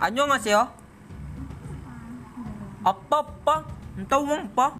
안녕하세요. 아빠, 아빠? 음, 따봉, 아빠?